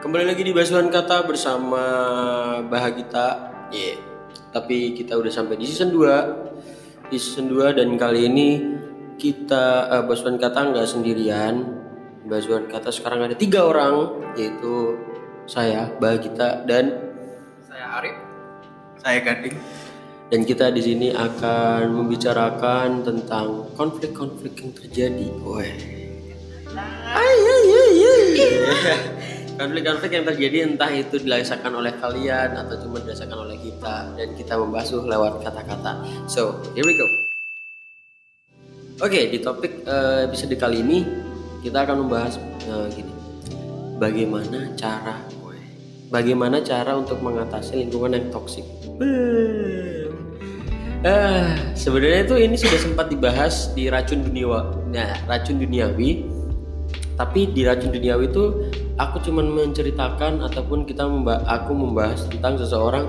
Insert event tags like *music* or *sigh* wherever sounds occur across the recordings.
Kembali lagi di Basuhan Kata bersama Bahagita. Yeah. Tapi kita udah sampai di season 2. Di season 2 dan kali ini kita uh, Basuhan Kata nggak sendirian. Basuhan Kata sekarang ada tiga orang yaitu saya Bahagita dan Saya Arif. Saya Gading. dan kita di sini akan membicarakan tentang konflik-konflik yang terjadi. Woi. Ay, ay, ay, ay. Konflik-konflik yang terjadi entah itu dirasakan oleh kalian atau cuma dirasakan oleh kita dan kita membasuh lewat kata-kata. So, here we go. Oke, di topik eh, episode kali ini kita akan membahas eh, gini. Bagaimana cara bagaimana cara untuk mengatasi lingkungan yang toksik? Eh, sebenarnya itu ini sudah sempat dibahas di racun duniawi. Nah, racun duniawi. Tapi di racun duniawi itu aku cuman menceritakan ataupun kita memba aku membahas tentang seseorang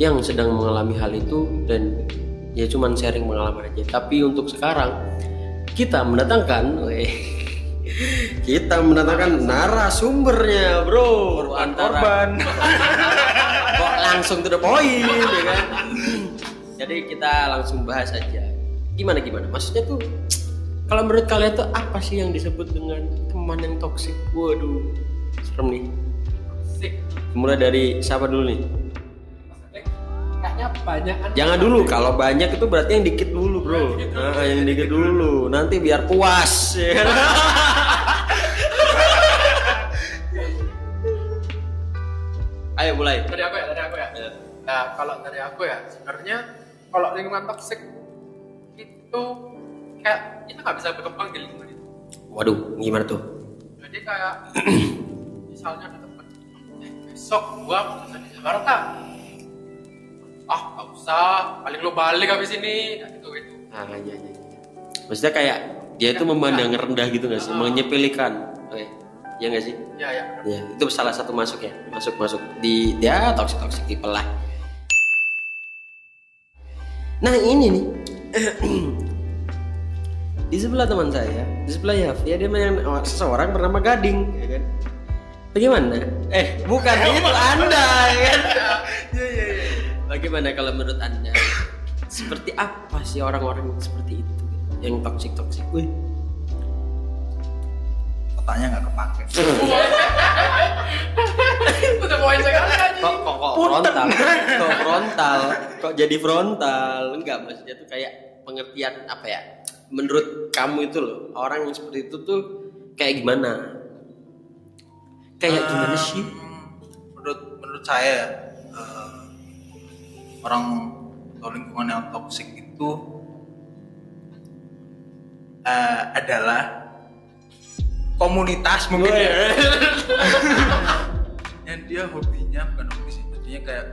yang sedang mengalami hal itu dan ya cuman sharing pengalaman aja. Tapi untuk sekarang kita mendatangkan weh, *laughs* kita mendatangkan narasumbernya, Bro. Antara Korban. *laughs* kok langsung to the point ya kan jadi kita langsung bahas aja gimana gimana maksudnya tuh kalau menurut kalian tuh apa sih yang disebut dengan teman yang toksik waduh serem nih. Sik. mulai dari siapa dulu nih? Kayaknya banyak kan. jangan dulu kalau banyak itu berarti yang dikit dulu bro. Nah, yang dikit dulu. Nanti biar puas. Ya *laughs* ayo mulai. Dari aku ya, dari aku ya. Nah, kalau dari aku ya, sebenarnya kalau lingkungan toksik itu kayak kita nggak bisa berkembang di lingkungan itu. waduh gimana tuh? Jadi kayak *clears throat* misalnya ada teman, eh, besok gua mau di Jakarta. Ah, nggak usah. Paling lo balik habis ini. Nah, gitu gitu. Ah iya iya. iya. Maksudnya kayak dia itu memandang rendah gitu nggak sih, menyepelekan. Oke. Iya nggak sih? Ya ya. Ya, itu salah satu masuk ya. Masuk masuk di dia toxic toxic people lah. Nah, ini nih. *clears throat* di sebelah teman saya, di sebelah Yafi ada yang seseorang bernama Gading, ya kan? Bagaimana? Eh, bukan itu Anda, ya kan? Iya iya iya. Bagaimana kalau menurut Anda? Seperti apa sih orang-orang yang seperti itu? Yang toksik-toksik? Wih. otaknya nggak kepake *laughs* Udah poin sekali aja. Kok, kok, kok frontal? Kok frontal? Kok jadi frontal? Enggak, maksudnya tuh kayak pengertian apa ya? Menurut kamu itu loh, orang yang seperti itu tuh kayak gimana? Kayak gimana Eh, sih? menurut menurut saya eh, orang atau lingkungan yang toksik itu eh, adalah komunitas mungkin ya *laughs* yang dia hobinya bukan hobi sih jadinya kayak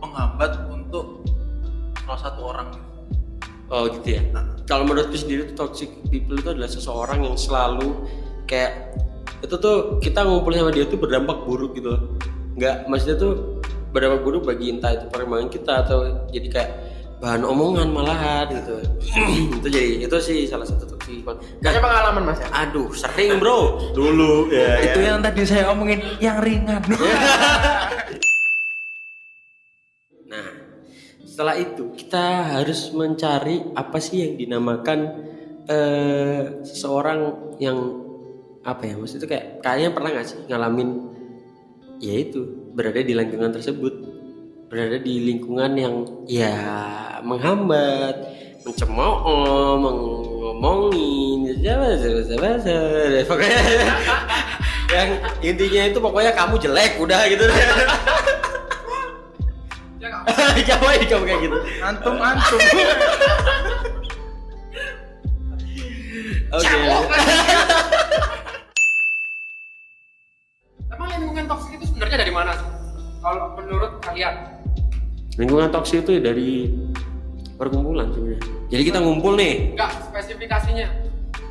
penghambat untuk salah satu orang gitu. Oh gitu ya. Kalau menurutku sendiri toxic people itu adalah seseorang yang selalu kayak itu tuh kita ngumpul sama dia tuh berdampak buruk gitu loh. Nggak maksudnya tuh berdampak buruk bagi entah itu perkembangan kita atau jadi kayak bahan omongan malahan gitu. *clears throat* itu jadi itu sih salah satu. Nah, Kayaknya pengalaman mas ya. aduh sering bro dulu ya, itu ya. yang tadi saya omongin yang ringan *laughs* Nah, setelah itu kita harus mencari apa sih yang dinamakan eh, seseorang yang apa ya maksudnya kayak kalian pernah nggak sih ngalamin ya itu berada di lingkungan tersebut berada di lingkungan yang ya menghambat mencemooh mengomongin pokoknya *laughs* yang intinya itu pokoknya kamu jelek udah gitu Ya nggak? *laughs* Ngapain kamu kayak gitu? antum antum *laughs* Oke. Emang Kalau menurut kalian? Lingkungan toksik itu dari perkumpulan sebenarnya. Jadi kita ngumpul nih. Enggak spesifikasinya.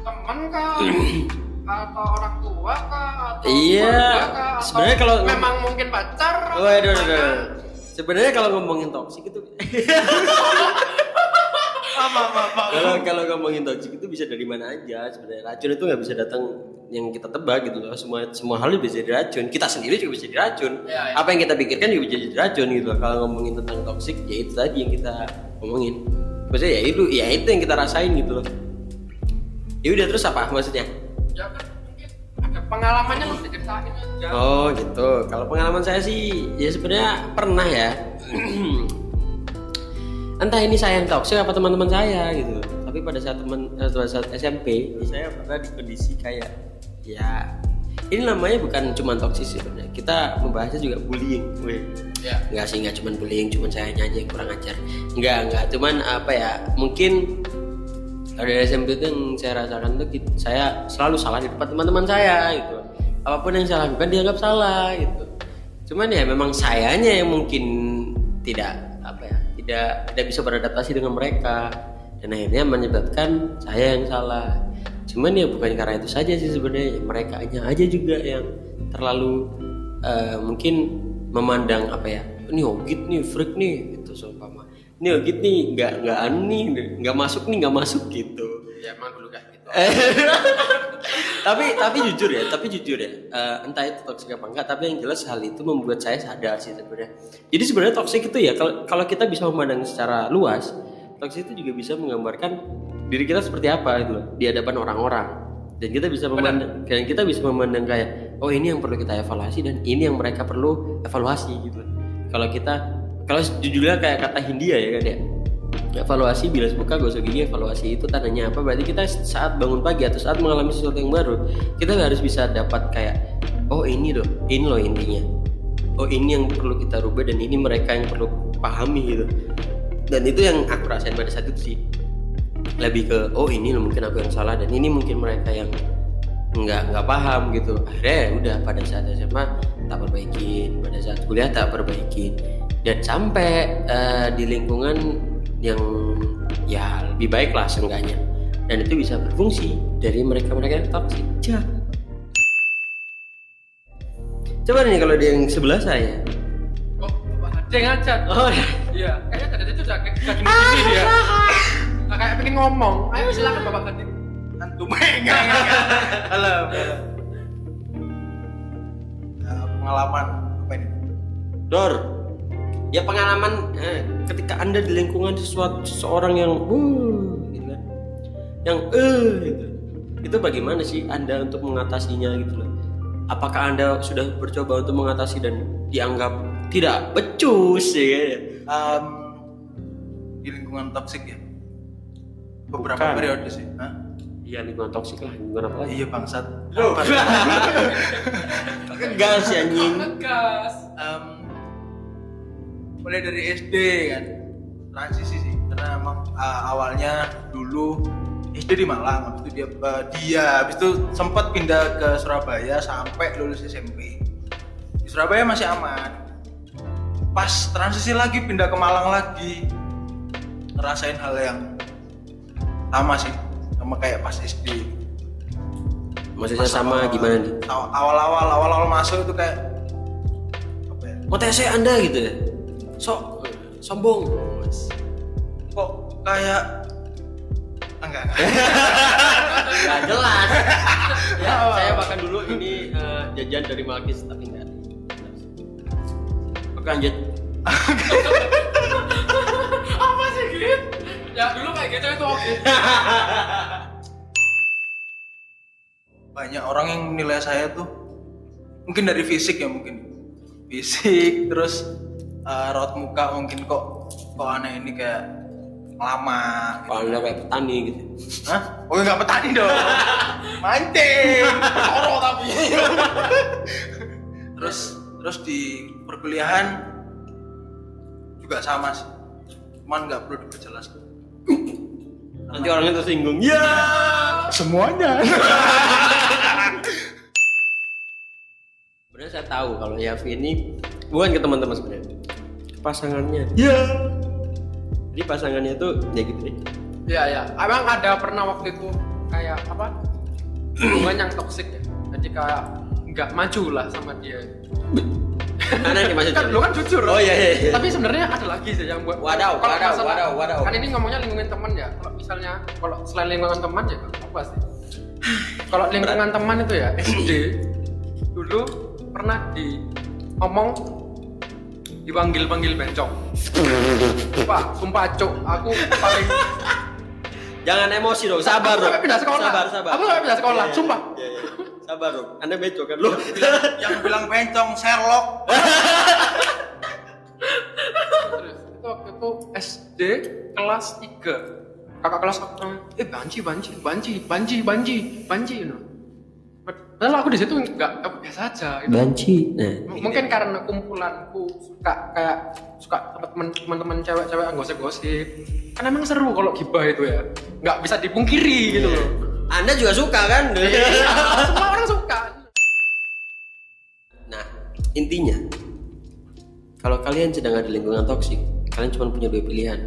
Teman kah? *clears throat* atau orang tua kah? Atau Iya. keluarga kah? Atau Sebenarnya kalau- memang mungkin pacar? Waduh, waduh. Sebenarnya kalau ngomongin toksik itu apa apa apa kalau kalau ngomongin toksik itu bisa dari mana aja sebenarnya. Racun itu nggak bisa datang yang kita tebak gitu loh semua semua hal bisa jadi racun kita sendiri juga bisa jadi racun Iya, iya. apa yang kita pikirkan juga bisa jadi racun gitu loh kalau ngomongin tentang toxic ya itu tadi yang kita ngomongin maksudnya ya itu ya itu yang kita rasain gitu loh ya udah terus apa maksudnya ya kan mungkin ada pengalamannya lu bisa ceritain aja Oh gitu. Kalau pengalaman saya sih ya sebenarnya pernah ya. *clears throat* Entah ini saya yang toxic apa teman-teman saya gitu. Tapi pada saat teman eh, pada saat SMP ya saya pernah di kondisi kayak ya ini namanya bukan cuma toxic sih sebenarnya. Kita membahasnya juga bullying. Weh. ya Enggak sih, enggak cuma bullying, cuma saya aja yang kurang ajar. Enggak, enggak, cuman apa ya? Mungkin dari SMP itu yang saya rasakan tuh saya selalu salah di depan teman-teman saya gitu. Apa pun yang saya lakukan dianggap salah gitu. Cuman ya memang sayanya yang mungkin tidak apa ya, tidak tidak bisa beradaptasi dengan mereka dan akhirnya menyebabkan saya yang salah. Cuman ya bukan karena itu saja sih sebenarnya mereka aja juga yang terlalu eh, mungkin memandang apa ya ini ogit nih freak nih gitu seumpama. Ini ogit nih nggak nggak nih nggak masuk nih nggak masuk gitu. Ya emang dulu kayak gitu. *laughs* Tapi tapi jujur ya tapi jujur ya eh, entah itu toxic apa enggak tapi yang jelas hal itu membuat saya sadar sih sebenarnya. Jadi sebenarnya toxic itu ya kalau kalau kita bisa memandang secara luas toxic itu juga bisa menggambarkan diri kita seperti apa gitu loh di hadapan orang-orang. Dan kita bisa memandang dan kita bisa memandang kayak oh ini yang perlu kita evaluasi dan ini yang mereka perlu evaluasi gitu kalau kita kalau jujurnya kayak kata Hindia ya kan ya evaluasi bilas buka gosok gigi evaluasi itu tandanya apa? Berarti kita saat bangun pagi atau saat mengalami sesuatu yang baru kita harus bisa dapat kayak oh ini loh ini loh intinya. Oh ini yang perlu kita rubah dan ini mereka yang perlu pahami gitu. Dan itu yang aku rasain pada saat itu sih lebih ke oh ini loh mungkin aku yang salah dan ini mungkin mereka yang nggak nggak paham gitu. Akhirnya ya udah pada saat SMA tak perbaikin pada saat kuliah tak perbaikin. Dan sampai eh, di lingkungan yang ya lebih baik lah seenggaknya. Dan itu bisa berfungsi dari mereka-mereka yang toxic Ja. coba nih kalau dia yang sebelah saya. Oh bapak Hadeng aja. Oh iya. Kayaknya tadi itu udah kayak *laughs* kayak gini gini dia Nggak kayak pengen ngomong. Ayo silakan bapak Hadeng antum enggak halo. Nah, pengalaman apa ini? Dor, ya pengalaman eh, ketika anda di lingkungan sesuatu seseorang yang uh, gitu kan, yang eh gitu. itu bagaimana sih anda untuk mengatasinya gitu loh? Apakah anda sudah bercoba untuk mengatasi dan dianggap tidak becus ya? Em, di lingkungan toksik ya beberapa Bukan. periode sih Hah? Iya lingkungan toksik lah, lingkungan apa lagi? iya bangsat. Apa? Gas ya anjing. ngegas Em, mulai dari SD kan transisi sih karena emang uh, awalnya dulu SD di Malang habis itu dia uh, dia habis itu sempat pindah ke Surabaya sampai lulus SMP di Surabaya masih aman pas transisi lagi pindah ke Malang lagi ngerasain hal yang sama sih sama kayak pas SD Maksudnya sama gimana nih? Aw- awal-awal awal-awal masuk itu kayak apa ya Mau TC anda gitu ya? Sok sombong. kok kayak enggak enggak Gak jelas. *laughs* ya, saya makan dulu ini eh, jajan dari Malkis tapi enggak. Oke lanjut. *laughs* gitu ya dulu kayak gitu itu oke. *laughs* Banyak orang yang menilai saya tuh mungkin dari fisik ya mungkin. Fisik terus uh, raut muka mungkin kok kok aneh ini kayak lama gitu. Kalau anda kayak petani gitu. Hah? Oh nggak petani dong. *laughs* Mancing. Toro tapi. *laughs* Terus terus di perkuliahan juga sama sih. Cuman nggak perlu diperjelas Nanti orangnya tersinggung. Ya. semuanya *laughs* Sebenarnya saya tahu kalau Yavi ini bukan ke teman-teman sebenarnya. Ke pasangannya. Ya. Jadi pasangannya tuh ya gitu deh. Iya ya, emang ada pernah waktu itu kayak apa hubungan yang toksik ya. Jadi kayak nggak maju lah sama dia. Mana nih maksudnya? Kan lu kan jujur. Oh iya iya. iya. Tapi sebenarnya ada lagi sih yang buat Wadaw, kalau wadaw, masalah- wadaw, wadaw. Kan ini ngomongnya lingkungan teman ya. Kalau misalnya kalau selain lingkungan teman ya apa sih. kalau lingkungan teman itu ya SD *clears throat* dulu pernah di ngomong dipanggil panggil bencong sumpah sumpah cok aku paling *laughs* Jangan emosi dong, sabar Aku dong. pindah sekolah. Sabar, sabar. Aku sampai pindah sekolah, Iya, iya, sumpah. Sabar dong. Anda beco kan lu. yang bilang bencong Sherlock terus itu waktu itu SD kelas 3 kakak kelas aku eh banci banci banci banci banci banci you know. Padahal aku di situ nggak aku biasa aja gitu. Banci. Nah, M- mungkin karena kumpulanku suka kayak suka teman- teman-teman cewek-cewek yang gosip-gosip kan emang seru kalau gibah itu ya nggak bisa dipungkiri gitu loh Anda juga suka kan? Iya, *laughs* intinya kalau kalian sedang ada di lingkungan toksik, kalian cuma punya dua pilihan.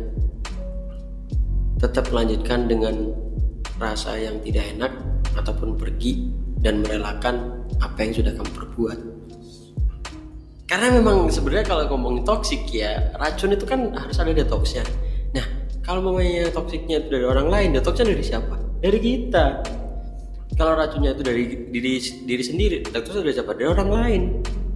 Tetap melanjutkan dengan rasa yang tidak enak ataupun pergi dan merelakan apa yang sudah kamu perbuat. Karena memang sebenarnya kalau ngomongin toksik ya, racun itu kan harus ada detoxnya. Nah, kalau mamanya toksiknya itu dari orang lain, detoxnya dari siapa? Dari kita kalau racunnya itu dari diri diri sendiri dokter dari siapa dari orang lain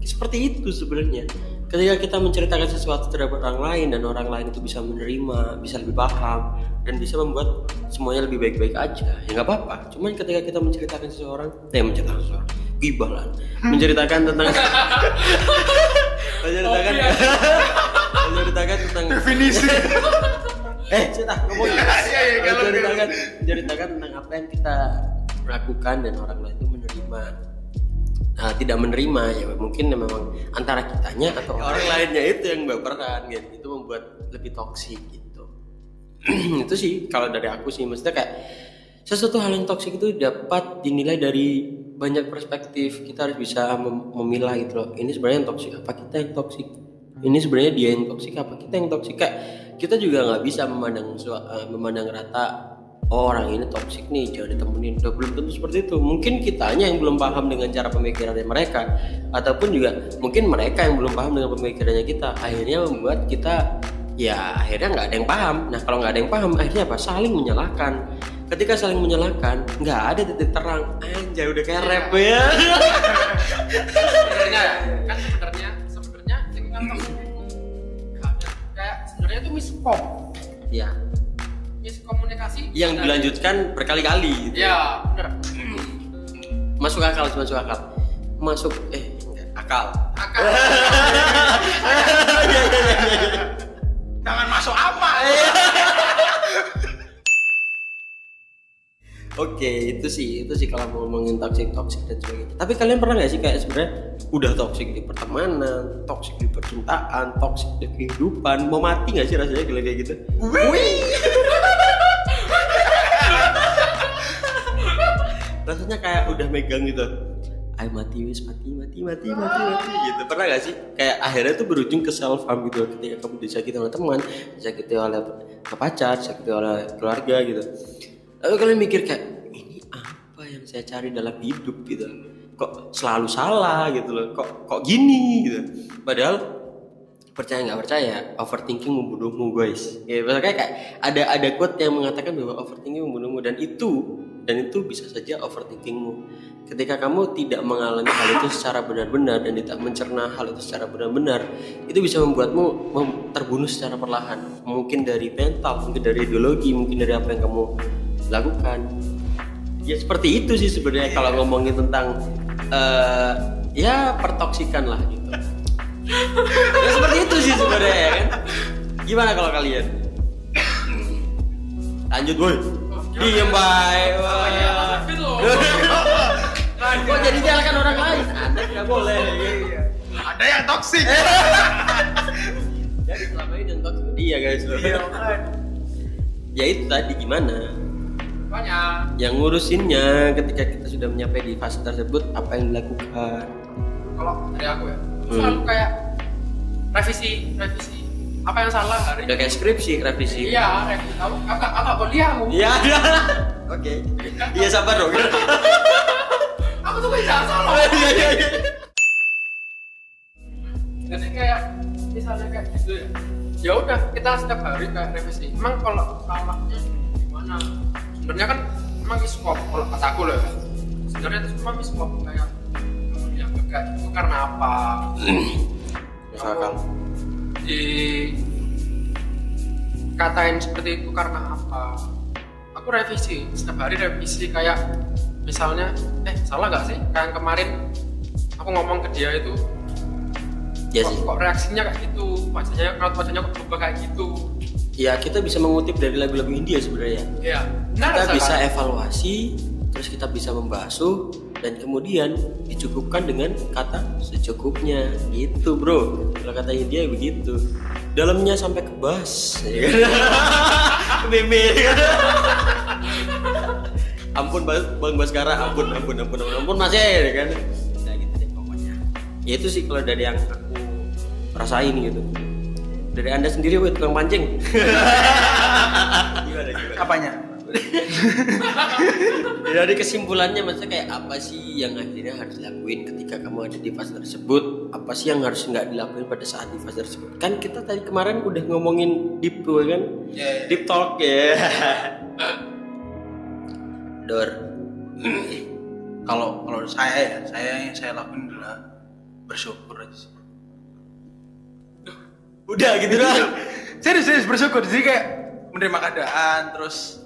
seperti itu sebenarnya. Ketika kita menceritakan sesuatu terhadap orang lain dan orang lain itu bisa menerima bisa lebih paham dan bisa membuat semuanya lebih baik-baik aja ya nggak apa-apa. Cuman ketika kita menceritakan seseorang eh menceritakan seseorang gibah lah. Menceritakan tentang *laughs* menceritakan *laughs* menceritakan tentang definisi. *laughs* Eh cerita ngomong Iya, iya, iya, menceritakan menceritakan tentang apa yang kita lakukan dan orang lain itu menerima nah, tidak menerima ya mungkin memang antara kitanya atau orang lainnya itu yang berperan gitu. Itu membuat lebih toksik gitu. *clears throat* Itu sih kalau dari aku sih. Maksudnya kayak sesuatu hal yang toksik itu dapat dinilai dari banyak perspektif. Kita harus bisa mem- memilah gitu loh. Ini sebenarnya yang toksik apa kita yang toksik? Ini sebenarnya dia yang toksik apa kita yang toksik? Kayak kita juga nggak bisa memandang eh, memandang rata oh, orang ini toksik nih jangan ditemenin udah belum tentu seperti itu. Mungkin kitanya yang belum paham dengan cara pemikirannya mereka ataupun juga mungkin mereka yang belum paham dengan pemikirannya kita. Akhirnya membuat kita ya akhirnya nggak ada yang paham. Nah kalau nggak ada yang paham akhirnya apa? Saling menyalahkan. Ketika saling menyalahkan nggak ada titik terang. Anjay udah kayak rap ya. *laughs* Sebenarnya ya kan sebenarnya sebenarnya nggak ada. kayak sebenarnya itu miskom ya miskomunikasi yang dan- dilanjutkan berkali-kali gitu. ya bener. Masuk akal masuk akal. Masuk eh akal. Akal. *laughs* Jangan masuk apa. *laughs* Oke, itu sih, itu sih kalau mau ngomongin toxic, toxic dan sebagainya. Tapi kalian pernah nggak sih kayak sebenarnya udah toxic di pertemanan, toxic di percintaan, toxic di kehidupan, mau mati nggak sih rasanya gila kayak gitu? Rasanya kayak udah megang gitu. Ayo mati wis mati mati mati mati mati gitu. Pernah gak sih? Kayak akhirnya tuh berujung ke self harm gitu ketika kamu disakiti oleh teman disakiti oleh pacar disakiti oleh keluarga gitu. Lalu kalian mikir kayak ini apa yang saya cari dalam hidup? gitu. Kok selalu salah gitu loh. Kok kok gini gitu. Padahal percaya nggak percaya overthinking membunuhmu guys. Ya kayak ada ada quote yang mengatakan bahwa overthinking membunuhmu dan itu dan itu bisa saja overthinkingmu. Ketika kamu tidak mengalami hal itu secara benar-benar dan tidak mencerna hal itu secara benar-benar itu bisa membuatmu mem- terbunuh secara perlahan. Mungkin dari mental mungkin dari ideologi mungkin dari apa yang kamu lakukan. Ya seperti itu sih sebenarnya kalau ngomongin tentang eh, ya pertoksikan lah gitu. Ya seperti itu sih sebenarnya ya kan? Gimana kalau kalian? Lanjut boy diem baik wah. Fit loh. kok jadi nyalakan orang lain? anda nggak boleh. Ada yang toksik *laughs* jadi selama ini dan toxic dia guys. Iya, kan. ya itu tadi gimana? Banyak yang ngurusinnya ketika kita sudah menyampai di fase tersebut apa yang dilakukan? Kalau dari aku ya Hmm. selalu kayak revisi revisi apa yang salah hari udah kayak skripsi revisi iya revisi kamu kakak kakak kuliah aku Iya. Oke. Iya sabar dong. aku tuh kayak salah Iya iya iya. jadi kayak misalnya kayak gitu ya ya udah kita setiap hari kayak revisi emang kalau salahnya gimana sebenarnya kan memang swap kalau kataku loh ya. sebenarnya itu memang swap kayak yang enggak itu karena apa Misalkan. di katain seperti itu karena apa? Aku revisi setiap hari revisi kayak misalnya eh salah gak sih? Kayak kemarin aku ngomong ke dia itu ya kok, sih. kok reaksinya kayak gitu? Wajahnya kalau wajahnya kok berubah kayak gitu? Ya kita bisa mengutip dari lagu-lagu India sebenarnya. Ya benar kita bisa evaluasi terus kita bisa membasuh dan kemudian dicukupkan dengan kata secukupnya. Gitu bro. Kalau kata India begitu dalamnya sampai ke bas ya kan? *laughs* meme ya kan? ampun Bang- bang Baskara ampun ampun ampun ampun, ampun mas ya kan nah gitu deh pokoknya ya itu sih kalau dari yang aku rasain gitu dari anda sendiri wait tukang pancing *laughs* gimana gimana Apanya? Ya, *laughs* dari kesimpulannya maksudnya kayak apa sih yang akhirnya harus dilakuin ketika kamu ada di fase tersebut apa sih yang harus nggak dilakuin pada saat di fase tersebut? Kan kita tadi kemarin udah ngomongin deep tuh kan? Ya, ya. deep talk ya. Dor. Kalau kalau saya ya, saya yang saya lakuin adalah bersyukur aja sih. udah gitu *laughs* doang. Serius serius bersyukur. Jadi kayak menerima keadaan terus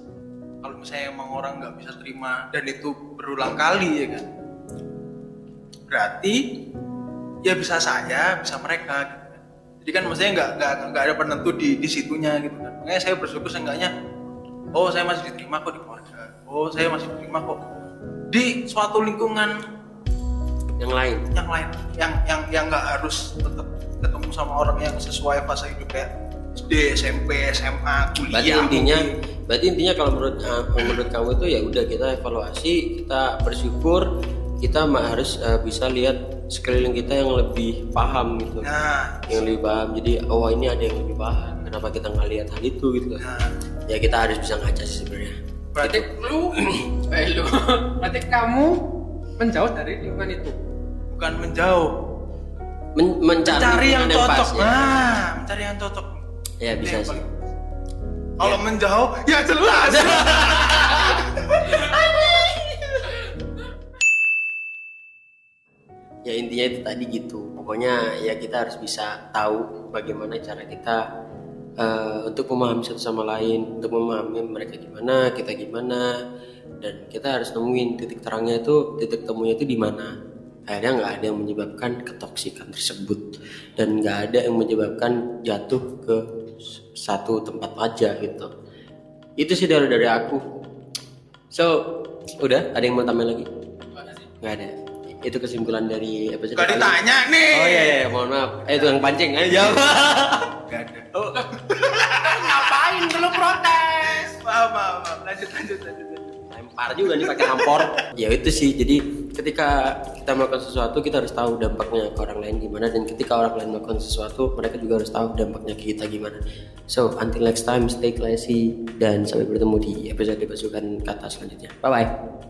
kalau misalnya emang orang nggak bisa terima dan itu berulang kali ya kan? Berarti ya bisa saya bisa mereka gitu kan. jadi kan maksudnya nggak nggak nggak ada penentu di di situnya gitu kan makanya saya bersyukur seenggaknya oh saya masih diterima kok di keluarga oh saya masih diterima kok di suatu lingkungan yang lain yang lain yang yang yang nggak harus tetap ketemu sama orang yang sesuai fase hidup kayak SD, SMP, SMA, kuliah. berarti intinya mungkin. berarti intinya kalau menurut uh, menurut kamu itu ya udah kita evaluasi kita bersyukur kita harus uh, bisa lihat sekeliling kita yang lebih paham gitu. Nah, yang lebih paham. Jadi oh ini ada yang lebih paham. Kenapa kita nggak lihat hal itu gitu? Kan nah, ya kita harus bisa ngaca sih sebenarnya. Berarti lu *clears throat* eh lu. Berarti kamu menjauh dari lingkungan itu? Bukan menjauh, Men- mencari, mencari yang lingkungan cocok. pas, ya. Nah, mencari yang cocok. ya bisa yang sih. Kalau menjauh, ya jelas. *laughs* ya intinya itu tadi gitu. Pokoknya ya kita harus bisa tahu bagaimana cara kita eh, untuk memahami satu sama lain untuk memahami mereka gimana kita gimana dan kita harus nemuin titik terangnya itu titik temunya itu di mana. Akhirnya nggak ada yang menyebabkan ketoksikan tersebut dan nggak ada yang menyebabkan jatuh ke satu tempat aja gitu. Itu sih dari dari aku. So udah? Ada yang mau tambah lagi? Nggak ada itu kesimpulan dari episode Gak kali- ditanya nih. oh iya, iya mohon maaf. Eh itu yang pancing ayo jawab Gak ada. oh, *laughs* ngapain lu protes? Maaf, maaf, maaf. Lanjut, lanjut, lanjut. lanjut. lempar juga nih pakai hampor. Ya itu sih. Jadi ketika kita melakukan sesuatu kita harus tahu dampaknya ke orang lain gimana. Dan ketika orang lain melakukan sesuatu mereka juga harus tahu dampaknya ke kita gimana. So until next time stay classy. Dan sampai bertemu di episode pasukan kata selanjutnya. Bye bye